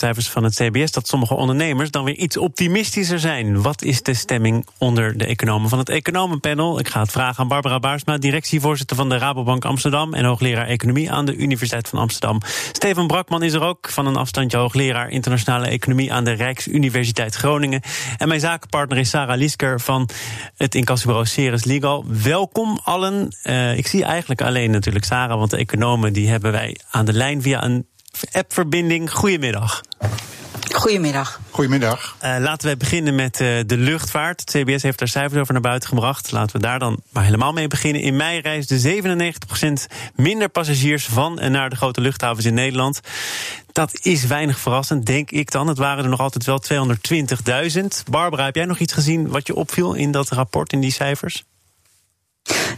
Cijfers van het CBS dat sommige ondernemers dan weer iets optimistischer zijn. Wat is de stemming onder de economen van het economenpanel? Ik ga het vragen aan Barbara Baarsma, directievoorzitter van de Rabobank Amsterdam en hoogleraar economie aan de Universiteit van Amsterdam. Steven Brakman is er ook van een afstandje hoogleraar internationale economie aan de Rijksuniversiteit Groningen. En mijn zakenpartner is Sarah Liesker van het incassobureau Ceres Legal. Welkom allen. Uh, ik zie eigenlijk alleen natuurlijk Sarah, want de economen die hebben wij aan de lijn via een appverbinding. Goedemiddag. Goedemiddag. Goedemiddag. Uh, laten we beginnen met uh, de luchtvaart. Het CBS heeft daar cijfers over naar buiten gebracht. Laten we daar dan maar helemaal mee beginnen. In mei reisden 97% minder passagiers van en naar de grote luchthavens in Nederland. Dat is weinig verrassend, denk ik dan. Het waren er nog altijd wel 220.000. Barbara, heb jij nog iets gezien wat je opviel in dat rapport, in die cijfers?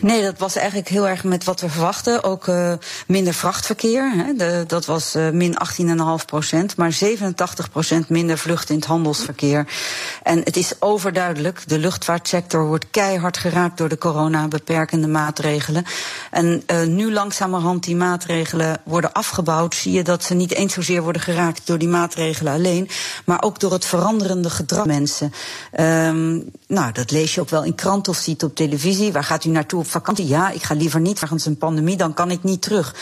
Nee, dat was eigenlijk heel erg met wat we verwachten. Ook uh, minder vrachtverkeer. Hè. De, dat was uh, min 18,5 procent. Maar 87 procent minder vluchten in het handelsverkeer. En het is overduidelijk. De luchtvaartsector wordt keihard geraakt door de corona-beperkende maatregelen. En uh, nu langzamerhand die maatregelen worden afgebouwd. Zie je dat ze niet eens zozeer worden geraakt door die maatregelen alleen. Maar ook door het veranderende gedrag van mensen. Um, nou, dat lees je ook wel in kranten of ziet op televisie. Waar gaat u naartoe op vakantie? Ja, ik ga liever niet. Wegens een pandemie, dan kan ik niet terug.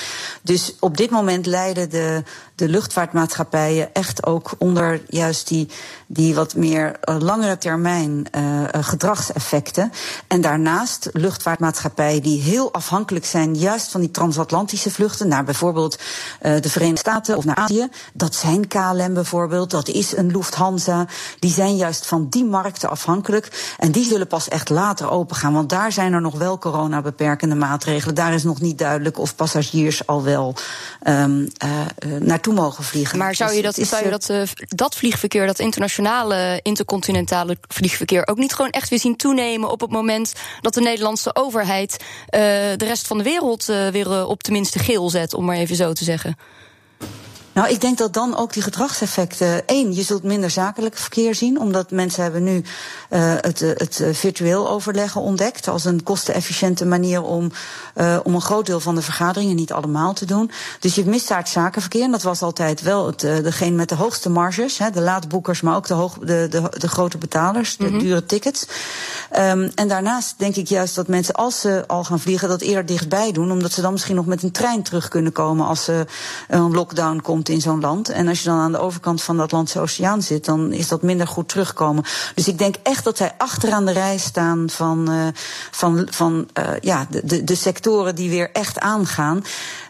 Dus op dit moment leiden de, de luchtvaartmaatschappijen echt ook onder juist die, die wat meer uh, langere termijn uh, gedragseffecten. En daarnaast luchtvaartmaatschappijen die heel afhankelijk zijn juist van die transatlantische vluchten naar bijvoorbeeld de Verenigde Staten of naar Azië. Dat zijn KLM bijvoorbeeld, dat is een Lufthansa. Die zijn juist van die markten afhankelijk. En die zullen pas echt later opengaan, want daar zijn er nog wel coronabeperkende maatregelen. Daar is nog niet duidelijk of passagiers al wel um, naartoe mogen vliegen. Maar zou je dat, dus zou je dat, uh, dat vliegverkeer, dat internationale, intercontinentale vliegverkeer, ook niet gewoon echt weer zien toenemen op het moment dat de Nederlandse overheid uh, de rest van de wereld uh, weer op tenminste geel zet, om maar even zo te zeggen? Nou, ik denk dat dan ook die gedragseffecten. één, je zult minder zakelijk verkeer zien, omdat mensen hebben nu uh, het, het virtueel overleggen ontdekt als een kostenefficiënte manier om, uh, om een groot deel van de vergaderingen, niet allemaal te doen. Dus je mist daar het zakenverkeer. En dat was altijd wel het, uh, degene met de hoogste marges, hè, de laadboekers, maar ook de, hoog, de, de, de grote betalers, de mm -hmm. dure tickets. Um, en daarnaast denk ik juist dat mensen, als ze al gaan vliegen, dat eerder dichtbij doen, omdat ze dan misschien nog met een trein terug kunnen komen als er een lockdown komt in zo'n land. En als je dan aan de overkant van de Atlantische Oceaan zit, dan is dat minder goed terugkomen. Dus ik denk echt dat zij achteraan de rij staan van, uh, van, van uh, ja, de, de, sectoren die weer echt aangaan.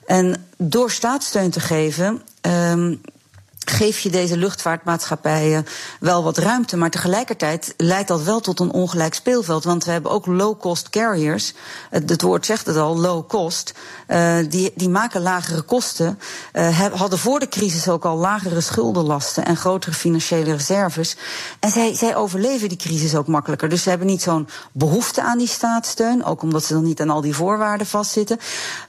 En door staatssteun te geven. Um, geef je deze luchtvaartmaatschappijen wel wat ruimte. Maar tegelijkertijd leidt dat wel tot een ongelijk speelveld. Want we hebben ook low-cost carriers. Het, het, woord zegt het al, low cost. Uh, die, die maken lagere kosten. Uh, hadden voor de crisis ook al lagere schuldenlasten en grotere financiële reserves. En zij, zij overleven die crisis ook makkelijker. Dus ze hebben niet zo'n behoefte aan die staatssteun. Ook omdat ze dan niet aan al die voorwaarden vastzitten.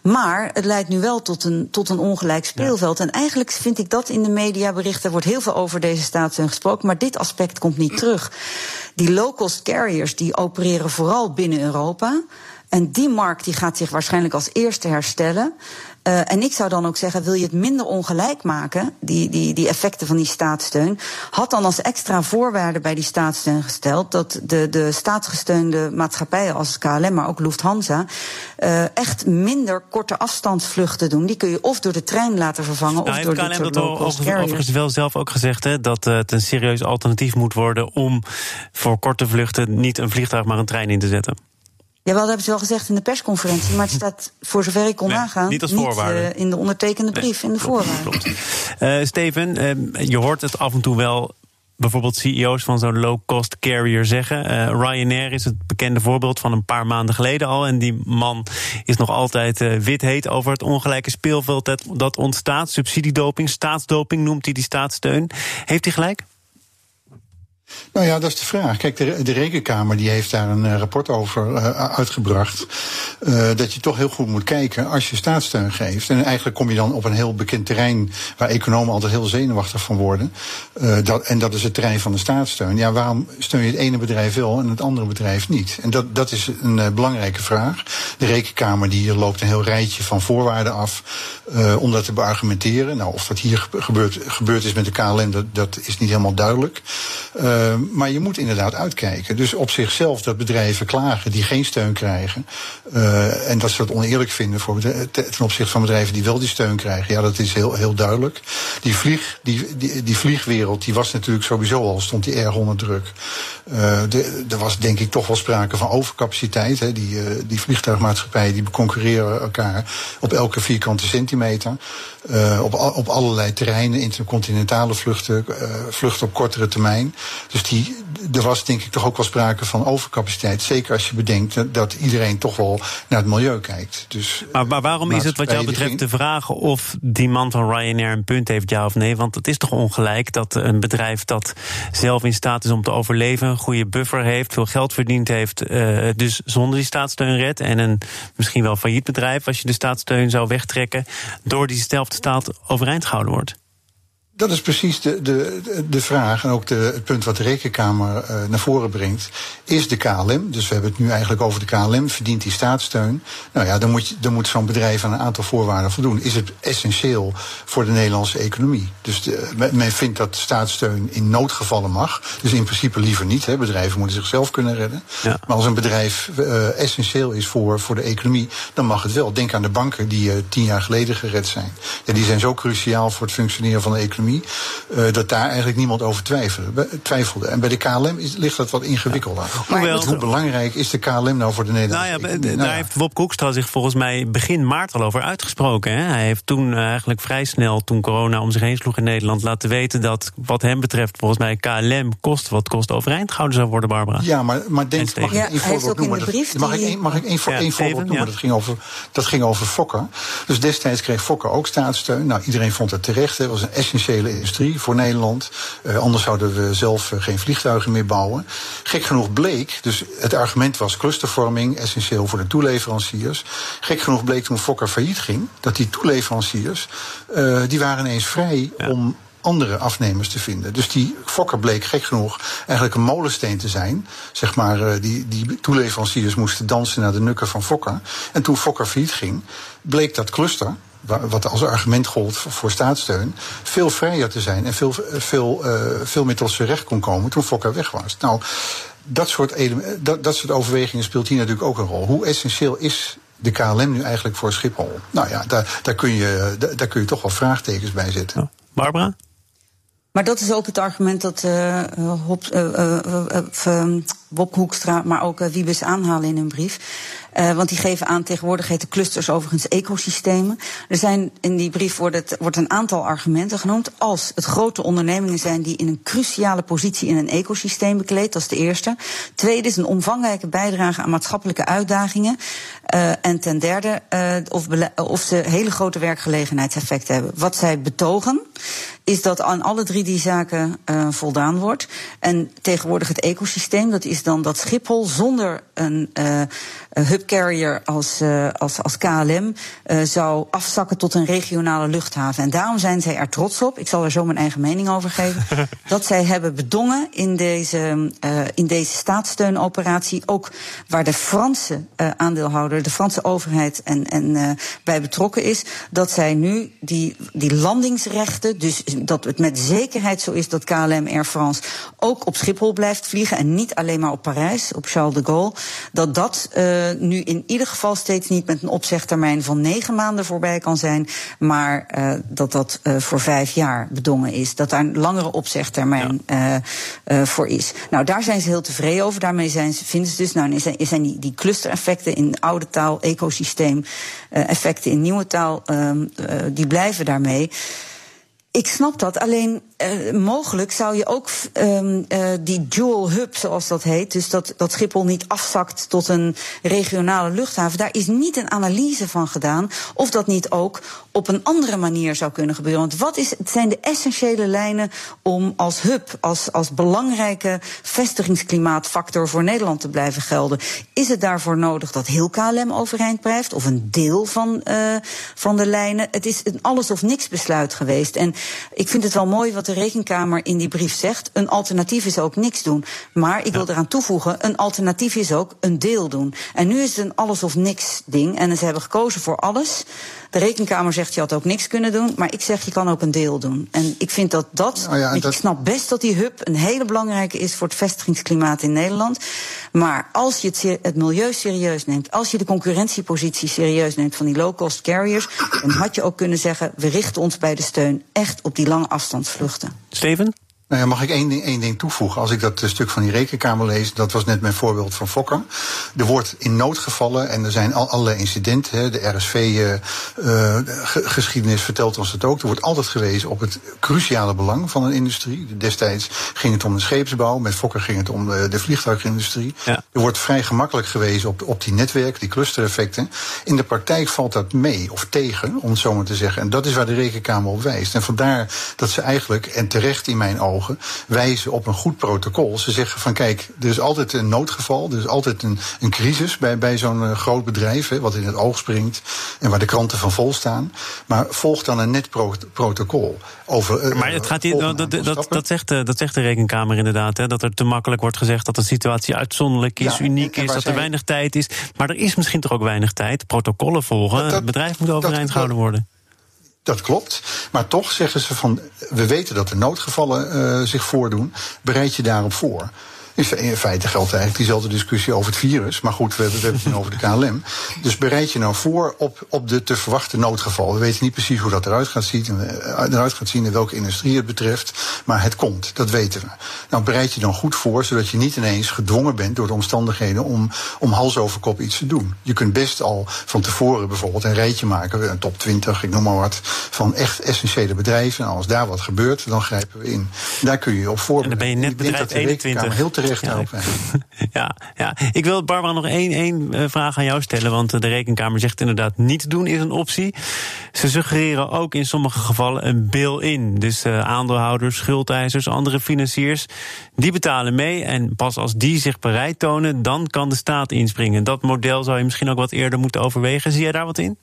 Maar het leidt nu wel tot een, tot een ongelijk speelveld. Ja. En eigenlijk vind ik dat in de media mediaberichten wordt heel veel over deze staatssteun gesproken, maar dit aspect komt niet terug. Die low-cost carriers die opereren vooral binnen Europa. En die markt die gaat zich waarschijnlijk als eerste herstellen. Uh, en ik zou dan ook zeggen, wil je het minder ongelijk maken, die, die, die effecten van die staatssteun, had dan als extra voorwaarde bij die staatssteun gesteld dat de, de staatsgesteunde maatschappijen als KLM, maar ook Lufthansa, uh, echt minder korte afstandsvluchten doen. Die kun je of door de trein laten vervangen nou, of door KLM dit soort dat overigens, overigens wel zelf ook gezegd, hè, dat het een serieus alternatief moet worden om voor korte vluchten niet een vliegtuig, maar een trein in te zetten. Ja, wel, dat hebben ze wel gezegd in de persconferentie. Maar het staat, voor zover ik kon nee, nagaan, niet, als voorwaarde. Niet, uh, in de ondertekende brief, nee, in de voorwaarden. Uh, Steven, uh, je hoort het af en toe wel bijvoorbeeld CEO's van zo'n low-cost carrier zeggen. Ryanair is het bekende voorbeeld van een paar maanden geleden al. En die man is nog altijd wit heet over het ongelijke speelveld dat, dat ontstaat. Subsidiedoping, staatsdoping noemt hij die staatssteun. Heeft hij gelijk? Nou ja, dat is de vraag. Kijk, de, Rekenkamer die heeft daar een uh, rapport over uh, uitgebracht. Uh, dat je toch heel goed moet kijken als je staatssteun geeft. En eigenlijk kom je dan op een heel bekend terrein waar economen altijd heel zenuwachtig van worden. dat, en dat is het terrein van de staatssteun. Ja, waarom steun je het ene bedrijf wel en het andere bedrijf niet? En dat, dat is een belangrijke vraag. De Rekenkamer die loopt een heel rijtje van voorwaarden af om dat te beargumenteren. Nou, of dat hier gebeurd, gebeurd is met de KLM, dat, is niet helemaal duidelijk. Maar je moet inderdaad uitkijken. Dus op zichzelf dat bedrijven klagen die geen steun krijgen. Uh, en dat ze dat oneerlijk vinden voor ten opzichte van bedrijven die wel die steun krijgen. Ja, dat is heel, heel duidelijk. Die, vlieg, die, die, die vliegwereld die was natuurlijk sowieso al, stond die erg onder druk. Uh, er was denk ik toch wel sprake van overcapaciteit. Hè. Die, die vliegtuigmaatschappijen die concurreren elkaar op elke vierkante centimeter. Op, op allerlei terreinen, intercontinentale vluchten, vluchten op kortere termijn. Dus die, er was denk ik toch ook wel sprake van overcapaciteit. Zeker als je bedenkt dat iedereen toch wel naar het milieu kijkt. Dus, maar, maar waarom is het wat jou betreft de vraag of die man van Ryanair een punt heeft, ja of nee? Want het is toch ongelijk dat een bedrijf dat zelf in staat is om te overleven, een goede buffer heeft, veel geld verdiend heeft, uh, dus zonder die staatssteun redt. En een misschien wel failliet bedrijf, als je de staatssteun zou wegtrekken, door diezelfde staat overeind gehouden wordt. Dat is precies de, de, de vraag en ook de, het punt wat de Rekenkamer uh, naar voren brengt. Is de KLM, dus we hebben het nu eigenlijk over de KLM, verdient die staatssteun? Nou ja, dan moet, je, dan moet zo'n bedrijf aan een aantal voorwaarden voldoen. Is het essentieel voor de Nederlandse economie? Dus de, men vindt dat staatssteun in noodgevallen mag. Dus in principe liever niet. Hè. Bedrijven moeten zichzelf kunnen redden. Ja. Maar als een bedrijf uh, essentieel is voor, voor de economie, dan mag het wel. Denk aan de banken die uh, tien jaar geleden gered zijn. Ja, die zijn zo cruciaal voor het functioneren van de economie uh, dat daar eigenlijk niemand over twijfelde. En bij de KLM is, ligt dat wat ingewikkelder. Ja. Maar hoe belangrijk is de KLM nou voor de Nederlandse nou ja, Daar nou, heeft Wop Koekstra zich volgens mij begin maart al over uitgesproken. Hè? Hij heeft toen eh, eigenlijk vrij snel, toen corona om zich heen sloeg in Nederland... laten weten dat wat hem betreft volgens mij KLM kost wat kost overeind gehouden zou worden, Barbara. Ja, maar, maar denk, mag ik één voorbeeld noemen? mag, ik één, mag ik één, voor, ja, één voorbeeld even, noemen? Dat, ging over, dat ging over Fokker. Dus destijds kreeg Fokker ook staatssteun. Nou, iedereen vond het terecht. Het was een essentieel industrie voor Nederland. Uh, anders zouden we zelf uh, geen vliegtuigen meer bouwen. Gek genoeg bleek, dus het argument was clustervorming, essentieel voor de toeleveranciers. Gek genoeg bleek toen Fokker failliet ging, dat die toeleveranciers, uh, die waren ineens vrij ja. om andere afnemers te vinden. Dus die Fokker bleek gek genoeg eigenlijk een molensteen te zijn. Zeg maar, die, die toeleveranciers moesten dansen naar de nukken van Fokker. En toen Fokker failliet ging, bleek dat cluster, wat als argument gold voor staatssteun, veel vrijer te zijn en veel, veel, uh, veel meer tot zijn recht kon komen toen Fokker weg was. Nou, dat soort, dat, dat soort overwegingen speelt hier natuurlijk ook een rol. Hoe essentieel is de KLM nu eigenlijk voor Schiphol? Nou ja, daar, daar, kun, je, daar, daar kun je toch wel vraagtekens bij zetten. Barbara? Maar dat is ook het argument dat uh, Hop, uh, uh, Bob Hoekstra, maar ook Wiebes aanhalen in hun brief. Uh, want die geven aan, tegenwoordig heten clusters overigens ecosystemen. Er zijn in die brief wordt, wordt een aantal argumenten genoemd. Als het grote ondernemingen zijn die in een cruciale positie in een ecosysteem bekleed, dat is de eerste. Tweede is een omvangrijke bijdrage aan maatschappelijke uitdagingen. Uh, en ten derde, of, of ze hele grote werkgelegenheidseffecten hebben. Wat zij betogen, is dat aan alle drie die zaken voldaan wordt. En tegenwoordig het ecosysteem, dat is dan dat Schiphol zonder een uh, hubcarrier als, uh, als, als KLM uh, zou afzakken tot een regionale luchthaven. En daarom zijn zij er trots op, ik zal er zo mijn eigen mening over geven, dat zij hebben bedongen in deze, in deze staatssteunoperatie, ook waar de Franse aandeelhouder, de Franse overheid en, en bij betrokken is, dat zij nu die, die landingsrechten, dus dat het met zekerheid zo is dat KLM Air France ook op Schiphol blijft vliegen en niet alleen maar op Parijs, op Charles de Gaulle, dat dat uh, nu in ieder geval steeds niet met een opzegtermijn van negen maanden voorbij kan zijn, maar uh, dat dat uh, voor vijf jaar bedongen is. Dat daar een langere opzegtermijn ja. voor is. Nou, daar zijn ze heel tevreden over. Daarmee zijn ze, vinden ze dus, nou, zijn, zijn die, die clustereffecten in oude taal, ecosysteem, effecten in nieuwe taal, die blijven daarmee. Ik snap dat. Alleen uh, mogelijk zou je ook um, uh, die dual hub, zoals dat heet, dus dat, dat Schiphol niet afzakt tot een regionale luchthaven, daar is niet een analyse van gedaan of dat niet ook op een andere manier zou kunnen gebeuren. Want wat is, het zijn de essentiële lijnen om als hub, als, als belangrijke vestigingsklimaatfactor voor Nederland te blijven gelden? Is het daarvoor nodig dat heel KLM overeind blijft of een deel van, uh, van de lijnen? Het is een alles of niks besluit geweest. En ik vind het wel mooi wat de Rekenkamer in die brief zegt. Een alternatief is ook niks doen. Maar ik wil eraan toevoegen, een alternatief is ook een deel doen. En nu is het een alles of niks ding. En ze hebben gekozen voor alles. De Rekenkamer zegt je had ook niks kunnen doen, maar ik zeg je kan ook een deel doen. En ik vind dat dat, oh ja, dat... ik snap best dat die hub een hele belangrijke is voor het vestigingsklimaat in Nederland. Maar als je het, het milieu serieus neemt, als je de concurrentiepositie serieus neemt van die low-cost carriers, dan had je ook kunnen zeggen, we richten ons bij de steun echt op die lange afstandsvluchten. Steven? Nou ja, mag ik één ding, één ding toevoegen? Als ik dat stuk van die rekenkamer lees, dat was net mijn voorbeeld van Fokker. Er wordt in noodgevallen, en er zijn al, allerlei incidenten, hè, de RSV-geschiedenis uh, vertelt ons het ook. Er wordt altijd gewezen op het cruciale belang van een industrie. Destijds ging het om de scheepsbouw, met Fokker ging het om de, de vliegtuigindustrie. Ja. Er wordt vrij gemakkelijk gewezen op, op die netwerken, die clustereffecten. In de praktijk valt dat mee of tegen, om het zo maar te zeggen. En dat is waar de rekenkamer op wijst. En vandaar dat ze eigenlijk, en terecht in mijn ogen, wijzen op een goed protocol. Ze zeggen van kijk, er is altijd een noodgeval, er is altijd een, een crisis bij, bij zo'n uh, groot bedrijf, hè, wat in het oog springt en waar de kranten van vol staan. Maar volg dan een net pro protocol. Over, uh, maar het gaat hier, dat, dat, dat, zegt, uh, dat zegt de rekenkamer inderdaad, hè, dat er te makkelijk wordt gezegd dat de situatie uitzonderlijk is, ja, uniek is, dat er weinig tijd is. Maar er is misschien toch ook weinig tijd. Protocollen volgen, het bedrijf moet overeind gehouden worden. Dat klopt. Maar toch zeggen ze van, we weten dat er noodgevallen uh, zich voordoen. Bereid je daarop voor. In feite geldt eigenlijk diezelfde discussie over het virus. Maar goed, we, we hebben het nu over de KLM. Dus bereid je nou voor op, op de te verwachten noodgeval. We weten niet precies hoe dat eruit gaat, zien, eh, eruit gaat zien en welke industrie het betreft. Maar het komt, dat weten we. Nou, bereid je dan goed voor, zodat je niet ineens gedwongen bent door de omstandigheden om, om hals over kop iets te doen. Je kunt best al van tevoren bijvoorbeeld een rijtje maken, een top 20, ik noem maar wat, van echt essentiële bedrijven. En als daar wat gebeurt, dan grijpen we in. Daar kun je op voorbereiden. En dan ben je net bedrijf 21. Heel terecht ja, ja, ik wil Barbara nog één, één eh, vraag aan jou stellen. Want de rekenkamer zegt inderdaad niet doen is een optie. Ze suggereren ook in sommige gevallen een bail-in. Dus uh, aandeelhouders, schuldeisers, andere financiers, die betalen mee. En pas als die zich bereid tonen, dan kan de staat inspringen. Dat model zou je misschien ook wat eerder moeten overwegen. Zie jij daar wat in?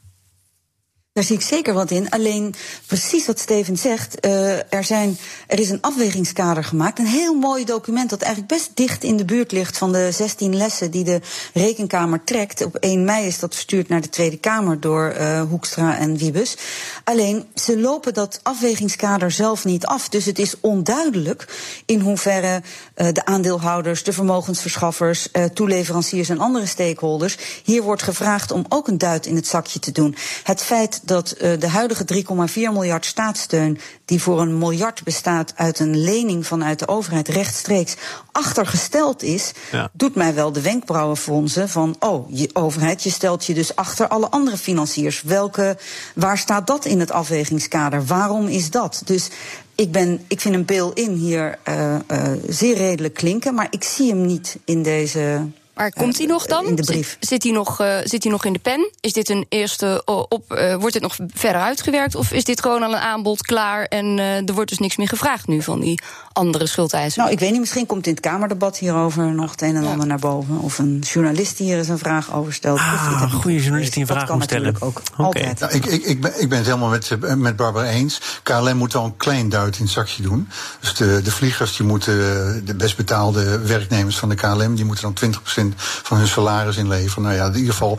Daar zie ik zeker wat in. Alleen precies wat Steven zegt. Uh, er, zijn, er is een afwegingskader gemaakt. Een heel mooi document dat eigenlijk best dicht in de buurt ligt van de 16 lessen die de Rekenkamer trekt. Op 1 mei is dat verstuurd naar de Tweede Kamer door uh, Hoekstra en Wiebus. Alleen ze lopen dat afwegingskader zelf niet af. Dus het is onduidelijk in hoeverre uh, de aandeelhouders, de vermogensverschaffers, toeleveranciers en andere stakeholders hier wordt gevraagd om ook een duit in het zakje te doen. Het feit dat uh, de huidige 3,4 miljard staatssteun, die voor een miljard bestaat uit een lening vanuit de overheid rechtstreeks, achtergesteld is, ja. doet mij wel de wenkbrauwen fronsen van, oh, je overheid, je stelt je dus achter alle andere financiers. Welke, waar staat dat in het afwegingskader? Waarom is dat? Dus ik, ben, ik vind een bail-in hier uh, uh, zeer redelijk klinken, maar ik zie hem niet in deze maar komt hij nog dan? In de brief. Zit hij nog, uh, zit hij nog in de pen? Is dit een eerste op? Uh, wordt dit nog verder uitgewerkt? Of is dit gewoon al een aanbod klaar en uh, er wordt dus niks meer gevraagd nu van die andere schuldeisers? Nou, ik weet niet, misschien komt in het Kamerdebat hierover nog het een en ander naar boven. Of een journalist die hier eens een vraag over stelt. Ah, een goede journalist die een vraag moet stellen. Ook okay. altijd. Nou, ik, ik, ik, ben, ik ben het helemaal met, met Barbara eens. KLM moet wel een klein duit in het zakje doen. Dus de, de vliegers, die moeten, de best betaalde werknemers van de KLM, die moeten dan 20% van hun salaris inleveren. Nou ja, in ieder geval,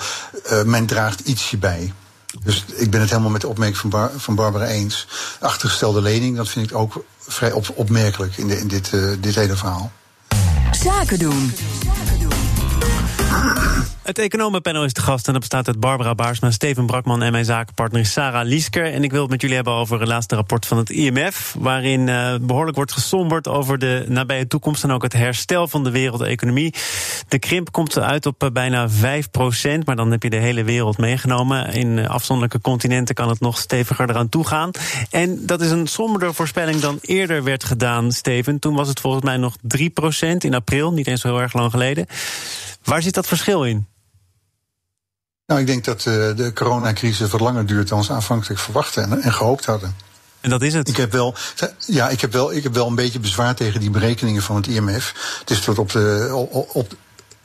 uh, men draagt ietsje bij. Dus ik ben het helemaal met de opmerking van, van Barbara eens. Achtergestelde lening, dat vind ik ook vrij op opmerkelijk in, de, in dit, uh, dit hele verhaal. Zaken doen. Het economenpanel is de gast en dat bestaat uit Barbara Baarsma, Steven Brakman en mijn zakenpartner Sarah Liesker. En ik wil het met jullie hebben over het laatste rapport van het IMF, waarin uh, behoorlijk wordt gesomberd over de nabije toekomst en ook het herstel van de wereldeconomie. De krimp komt uit op uh, bijna 5% maar dan heb je de hele wereld meegenomen. In uh, afzonderlijke continenten kan het nog steviger eraan toegaan. En dat is een somberder voorspelling dan eerder werd gedaan, Steven. Toen was het volgens mij nog 3% in april, niet eens zo heel erg lang geleden. Waar zit dat verschil in? Nou, ik denk dat uh, de coronacrisis wat langer duurt dan ze aanvankelijk verwachten en, en, gehoopt hadden. En dat is het? Ik heb, wel, ja, ik, heb wel, ik heb wel een beetje bezwaar tegen die berekeningen van het IMF. Het is tot op, de, op, op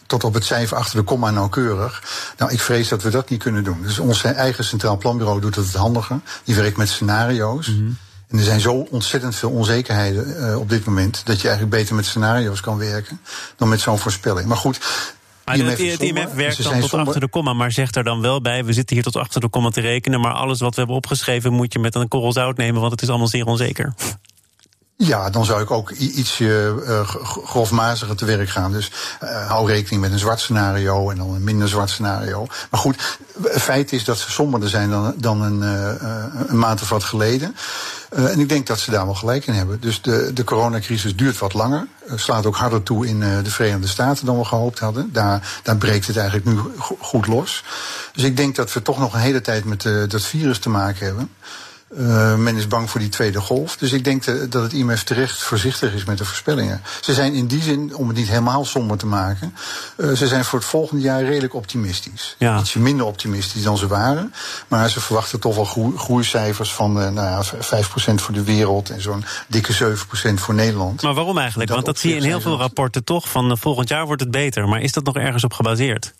tot op het cijfer achter de komma nauwkeurig. Nou, ik vrees dat we dat niet kunnen doen. Dus ons eigen Centraal Planbureau doet het het handiger. Die werkt met scenario's. Mm -hmm. En er zijn zo ontzettend veel onzekerheden uh, op dit moment... dat je eigenlijk beter met scenario's kan werken dan met zo'n voorspelling. Maar goed, maar IMF het IMF werkt dan tot achter de komma, maar zegt er dan wel bij... we zitten hier tot achter de komma te rekenen... maar alles wat we hebben opgeschreven moet je met een korrel zout nemen... want het is allemaal zeer onzeker. Ja, dan zou ik ook iets uh, grofmaziger te werk gaan. Dus uh, hou rekening met een zwart scenario en dan een minder zwart scenario. Maar goed, het feit is dat ze somberder zijn dan, dan een, uh, een maand of wat geleden. Uh, en ik denk dat ze daar wel gelijk in hebben. Dus de, de coronacrisis duurt wat langer. Uh, slaat ook harder toe in uh, de Verenigde Staten dan we gehoopt hadden. Daar, daar breekt het eigenlijk nu go goed los. Dus ik denk dat we toch nog een hele tijd met dat virus te maken hebben. Uh, men is bang voor die tweede golf. Dus ik denk te, dat het IMF terecht voorzichtig is met de voorspellingen. Ze zijn in die zin, om het niet helemaal somber te maken, uh, ze zijn voor het volgende jaar redelijk optimistisch. Ja. Ietsje minder optimistisch dan ze waren. Maar ze verwachten toch wel groei, groeicijfers van uh, nou ja, 5% voor de wereld en zo'n dikke 7% voor Nederland. Maar waarom eigenlijk? Dat Want dat zie je in heel veel rapporten toch. Van volgend jaar wordt het beter. Maar is dat nog ergens op gebaseerd?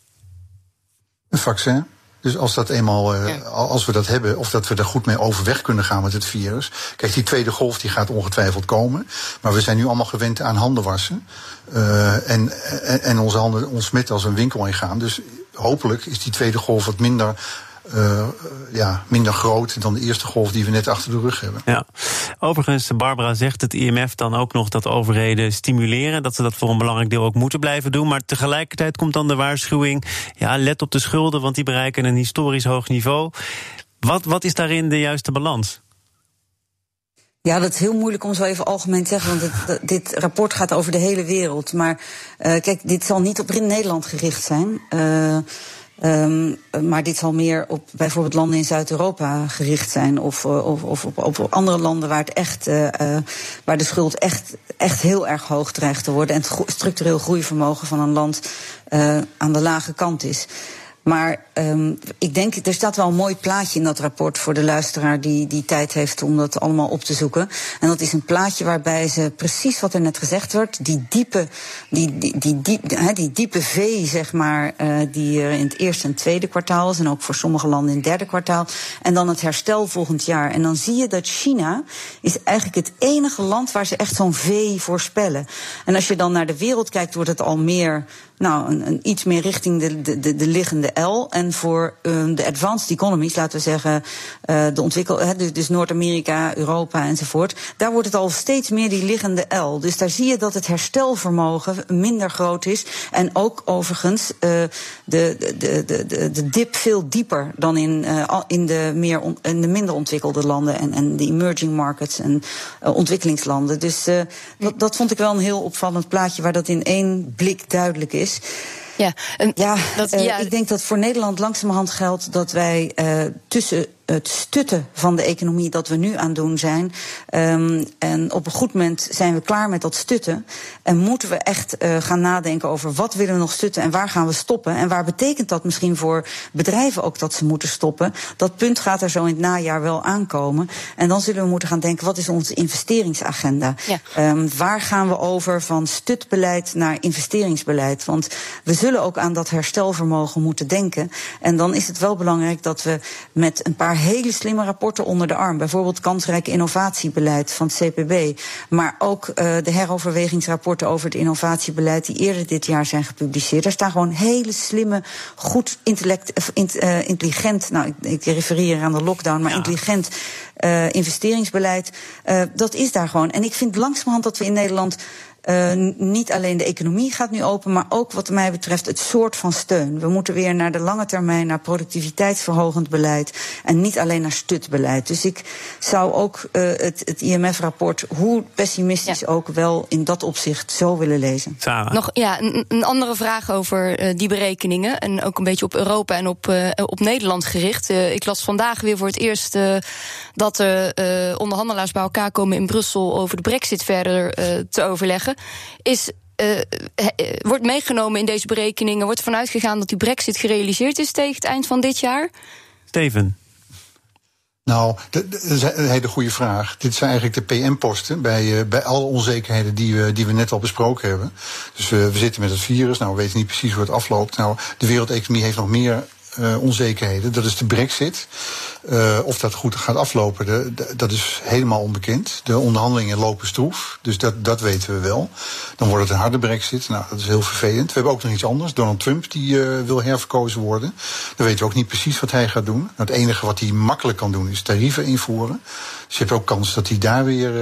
Een vaccin. Dus als dat eenmaal, uh, ja. als we dat hebben, of dat we er goed mee overweg kunnen gaan met het virus. Kijk, die tweede golf die gaat ongetwijfeld komen. Maar we zijn nu allemaal gewend aan handen wassen. Uh, en, en, en onze handen ontsmetten als een winkel ingaan. Dus hopelijk is die tweede golf wat minder uh, ja, minder groot dan de eerste golf die we net achter de rug hebben. Ja. Overigens, Barbara zegt het IMF dan ook nog dat overheden stimuleren, dat ze dat voor een belangrijk deel ook moeten blijven doen. Maar tegelijkertijd komt dan de waarschuwing: ja, let op de schulden, want die bereiken een historisch hoog niveau. Wat, wat is daarin de juiste balans? Ja, dat is heel moeilijk om zo even algemeen te zeggen, want het, dit rapport gaat over de hele wereld. Maar uh, kijk, dit zal niet op Nederland gericht zijn. Uh, Um, maar dit zal meer op bijvoorbeeld landen in Zuid-Europa gericht zijn. Of, of, of op, op, andere landen waar, het echt, uh, waar de schuld echt, echt heel erg hoog dreigt te worden. En het structureel groeivermogen van een land aan de lage kant is. Maar um, ik denk, er staat wel een mooi plaatje in dat rapport voor de luisteraar die, die tijd heeft om dat allemaal op te zoeken. En dat is een plaatje waarbij ze precies wat er net gezegd wordt, die diepe, die, die, die, die, die, die diepe V, zeg maar, uh, die er in het eerste en tweede kwartaal is, en ook voor sommige landen in het derde kwartaal. En dan het herstel volgend jaar. En dan zie je dat China is eigenlijk het enige land waar ze echt zo'n V voorspellen. En als je dan naar de wereld kijkt, wordt het al meer nou, een, iets meer richting de, de, de liggende L. En voor um, de advanced economies, laten we zeggen, uh, de ontwikkel, dus, dus Noord-Amerika, Europa enzovoort, daar wordt het al steeds meer die liggende L. Dus daar zie je dat het herstelvermogen minder groot is. En ook overigens uh, de, de, de, de, de dip veel dieper dan in, uh, in, de, meer in de minder ontwikkelde landen en, en de emerging markets en ontwikkelingslanden. Dus dat, dat vond ik wel een heel opvallend plaatje waar dat in één blik duidelijk is is. Ja, en ja, dat, uh, ja, ik denk dat voor Nederland langzamerhand geldt dat wij uh, tussen het stutten van de economie dat we nu aan doen zijn. Um, en op een goed moment zijn we klaar met dat stutten. En moeten we echt uh, gaan nadenken over wat willen we nog stutten en waar gaan we stoppen. En waar betekent dat misschien voor bedrijven ook dat ze moeten stoppen. Dat punt gaat er zo in het najaar wel aankomen. En dan zullen we moeten gaan denken, wat is onze investeringsagenda? Ja. Um, waar gaan we over van stutbeleid naar investeringsbeleid? Want we zullen ook aan dat herstelvermogen moeten denken. En dan is het wel belangrijk dat we met een paar hele slimme rapporten onder de arm. Bijvoorbeeld kansrijk innovatiebeleid van het CPB. Maar ook uh, de heroverwegingsrapporten over het innovatiebeleid die eerder dit jaar zijn gepubliceerd. Daar staan gewoon hele slimme, goed intellect, uh, intelligent, nou ik, ik refereer aan de lockdown, maar ja. intelligent uh, investeringsbeleid. dat is daar gewoon. En ik vind langzamerhand dat we in Nederland Uh, niet alleen de economie gaat nu open, maar ook wat mij betreft het soort van steun. We moeten weer naar de lange termijn, naar productiviteitsverhogend beleid. En niet alleen naar stutbeleid. Dus ik zou ook uh, het, het IMF-rapport, hoe pessimistisch ja. ook, wel in dat opzicht zo willen lezen. Sarah. Nog ja, een, een andere vraag over uh, die berekeningen. En ook een beetje op Europa en op, op Nederland gericht. ik las vandaag weer voor het eerst dat de onderhandelaars bij elkaar komen in Brussel over de brexit verder te overleggen. Is uh, wordt meegenomen in deze berekeningen? Wordt ervan uitgegaan dat die brexit gerealiseerd is tegen het eind van dit jaar? Steven. Nou, dat is een hele goede vraag. Dit zijn eigenlijk de PM-posten bij, uh, bij alle onzekerheden die we, die we net al besproken hebben. Dus we, we zitten met het virus, nou we weten niet precies hoe het afloopt. Nou, de wereldeconomie heeft nog meer uh, onzekerheden. Dat is de brexit. Uh, of dat goed gaat aflopen, de, dat is helemaal onbekend. De onderhandelingen lopen stroef, dus dat, dat weten we wel. Dan wordt het een harde brexit. Nou, dat is heel vervelend. We hebben ook nog iets anders. Donald Trump die uh, wil herverkozen worden. Dan weten we ook niet precies wat hij gaat doen. Nou, het enige wat hij makkelijk kan doen is tarieven invoeren. Dus je hebt ook kans dat hij daar weer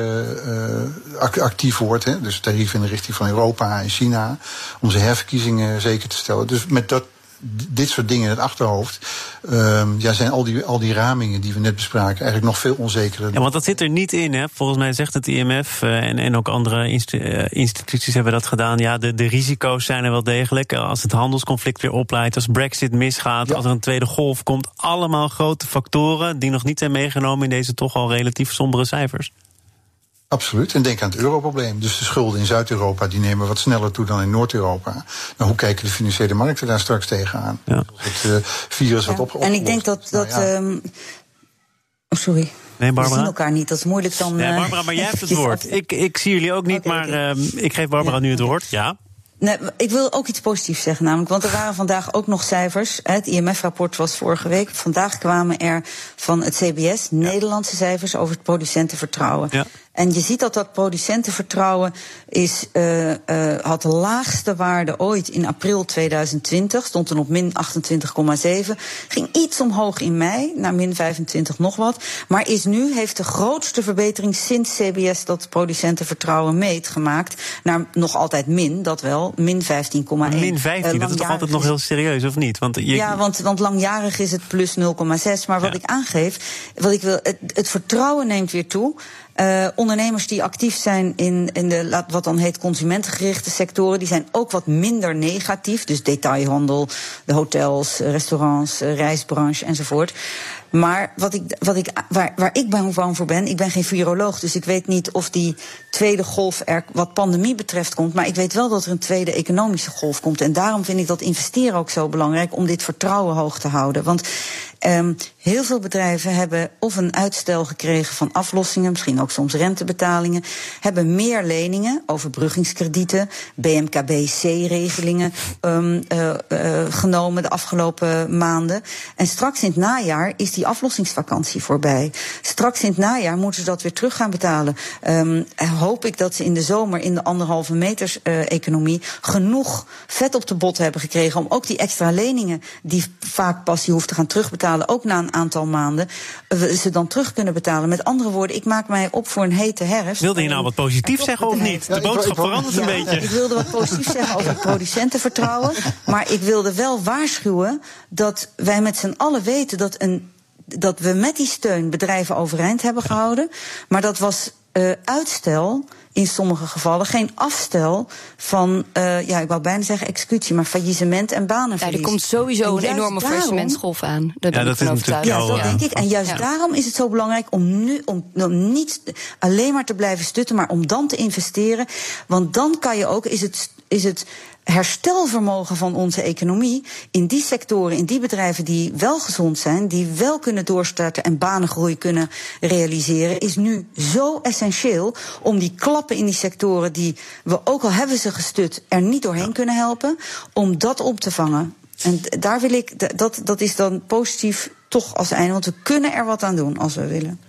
actief wordt. Hè? Dus tarieven in de richting van Europa en China. Om zijn herverkiezingen zeker te stellen. Dus met dat dit soort dingen in het achterhoofd. Uh, ja, zijn al die, al die ramingen die we net bespraken eigenlijk nog veel onzekerder. Ja, want dat zit er niet in. Hè? Volgens mij zegt het IMF uh, en, en ook andere instu uh, instituties hebben dat gedaan. Ja, de, de risico's zijn er wel degelijk. Als het handelsconflict weer opleidt, als Brexit misgaat, ja. als er een tweede golf komt. Allemaal grote factoren die nog niet zijn meegenomen in deze toch al relatief sombere cijfers. Absoluut. En denk aan het europrobleem. Dus de schulden in Zuid-Europa die nemen wat sneller toe dan in Noord-Europa. Nou, hoe kijken de financiële markten daar straks tegenaan? Ja. Het uh, virus wat op, En ik denk dat. dat nou, ja. um... oh, sorry. Nee, Barbara? We zien elkaar niet, dat is moeilijk dan. Nee, Barbara, maar jij hebt het woord. Ik, ik zie jullie ook niet, okay, maar okay. Uh, ik geef Barbara nu het woord. Ja. Nee, ik wil ook iets positiefs zeggen, namelijk, want er waren vandaag ook nog cijfers. Het IMF-rapport was vorige week. Vandaag kwamen er van het CBS Nederlandse cijfers over het producentenvertrouwen. Ja. En je ziet dat dat producentenvertrouwen is, uh, uh, had de laagste waarde ooit in april 2020. Stond er op min 28,7. Ging iets omhoog in mei, naar min 25 nog wat. Maar is nu, heeft de grootste verbetering sinds CBS dat producentenvertrouwen meet gemaakt. Naar nog altijd min, dat wel, min 15,1. Min 15, uh, dat is toch altijd nog heel serieus, of niet? Want je... Ja, want, want langjarig is het plus 0,6. Maar wat ja. ik aangeef, wat ik wil, het, het vertrouwen neemt weer toe. Uh, ondernemers die actief zijn in, in de, wat dan heet consumentengerichte sectoren, die zijn ook wat minder negatief. Dus detailhandel, de hotels, restaurants, reisbranche enzovoort. Maar wat ik, wat ik, waar, waar ik bang voor ben, ik ben geen viroloog, dus ik weet niet of die tweede golf er wat pandemie betreft komt. Maar ik weet wel dat er een tweede economische golf komt. En daarom vind ik dat investeren ook zo belangrijk om dit vertrouwen hoog te houden. Want Um, heel veel bedrijven hebben of een uitstel gekregen van aflossingen, misschien ook soms rentebetalingen, hebben meer leningen, overbruggingskredieten, BMKB-C-regelingen um, uh, uh, genomen de afgelopen maanden. En straks in het najaar is die aflossingsvakantie voorbij. Straks in het najaar moeten ze dat weer terug gaan betalen. Um, hoop ik dat ze in de zomer in de anderhalve meters uh, economie genoeg vet op de bot hebben gekregen om ook die extra leningen die vaak pas je hoeft te gaan terugbetalen ook na een aantal maanden, we ze dan terug kunnen betalen. Met andere woorden, ik maak mij op voor een hete herfst. Wilde je nou wat positief zeggen of niet? De boodschap verandert een beetje. Ik wilde wat positief zeggen over het producentenvertrouwen. Maar ik wilde wel waarschuwen dat wij met z'n allen weten dat een dat we met die steun bedrijven overeind hebben gehouden. Maar dat was uh, uitstel in sommige gevallen geen afstel van, uh, ja, ik wou bijna zeggen executie, maar faillissement en banenverlies. Ja, er komt sowieso een enorme faillissementsgolf aan. Daar ja, dat is natuurlijk Ja, dat denk ik. En juist ja. daarom is het zo belangrijk om nu om, om niet alleen maar te blijven stutten, maar om dan te investeren. Want dan kan je ook, is het, is het herstelvermogen van onze economie in die sectoren, in die bedrijven die wel gezond zijn, die wel kunnen doorstarten en banengroei kunnen realiseren, is nu zo essentieel om die klappen in die sectoren die we ook al hebben ze gestut er niet doorheen kunnen helpen, om dat op te vangen. En daar wil ik, dat, dat is dan positief toch als einde, want we kunnen er wat aan doen als we willen.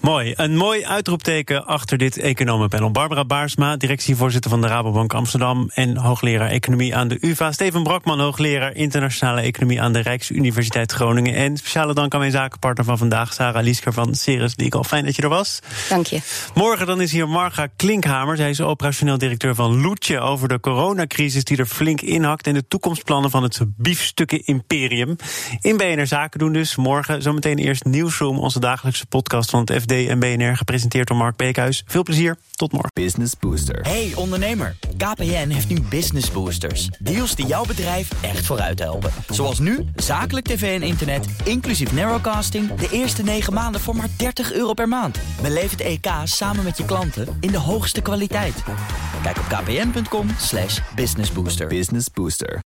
Mooi. Een mooi uitroepteken achter dit economenpanel. Barbara Baarsma, directievoorzitter van de Rabobank Amsterdam... en hoogleraar economie aan de UvA. Steven Brakman, hoogleraar internationale economie... aan de Rijksuniversiteit Groningen. En speciale dank aan mijn zakenpartner van vandaag... Sarah Liesker van Ceres Legal. Fijn dat je er was. Dank je. Morgen dan is hier Marga Klinkhamer. Zij is operationeel directeur van Loetje... over de coronacrisis die er flink inhakt... en de toekomstplannen van het biefstukken imperium. In BNR Zaken doen dus. Morgen zometeen eerst Nieuwsroom... onze dagelijkse podcast van het FD en BNR, gepresenteerd door Mark Beekhuis. Veel plezier, tot morgen. Business Booster. Hey ondernemer, KPN heeft nu Business Boosters. Deals die jouw bedrijf echt vooruit helpen. Zoals nu, zakelijk tv en internet, inclusief narrowcasting... de eerste 9 maanden voor maar 30 euro per maand. Beleef het EK samen met je klanten in de hoogste kwaliteit. Kijk op kpn.com businessbooster. Business Booster.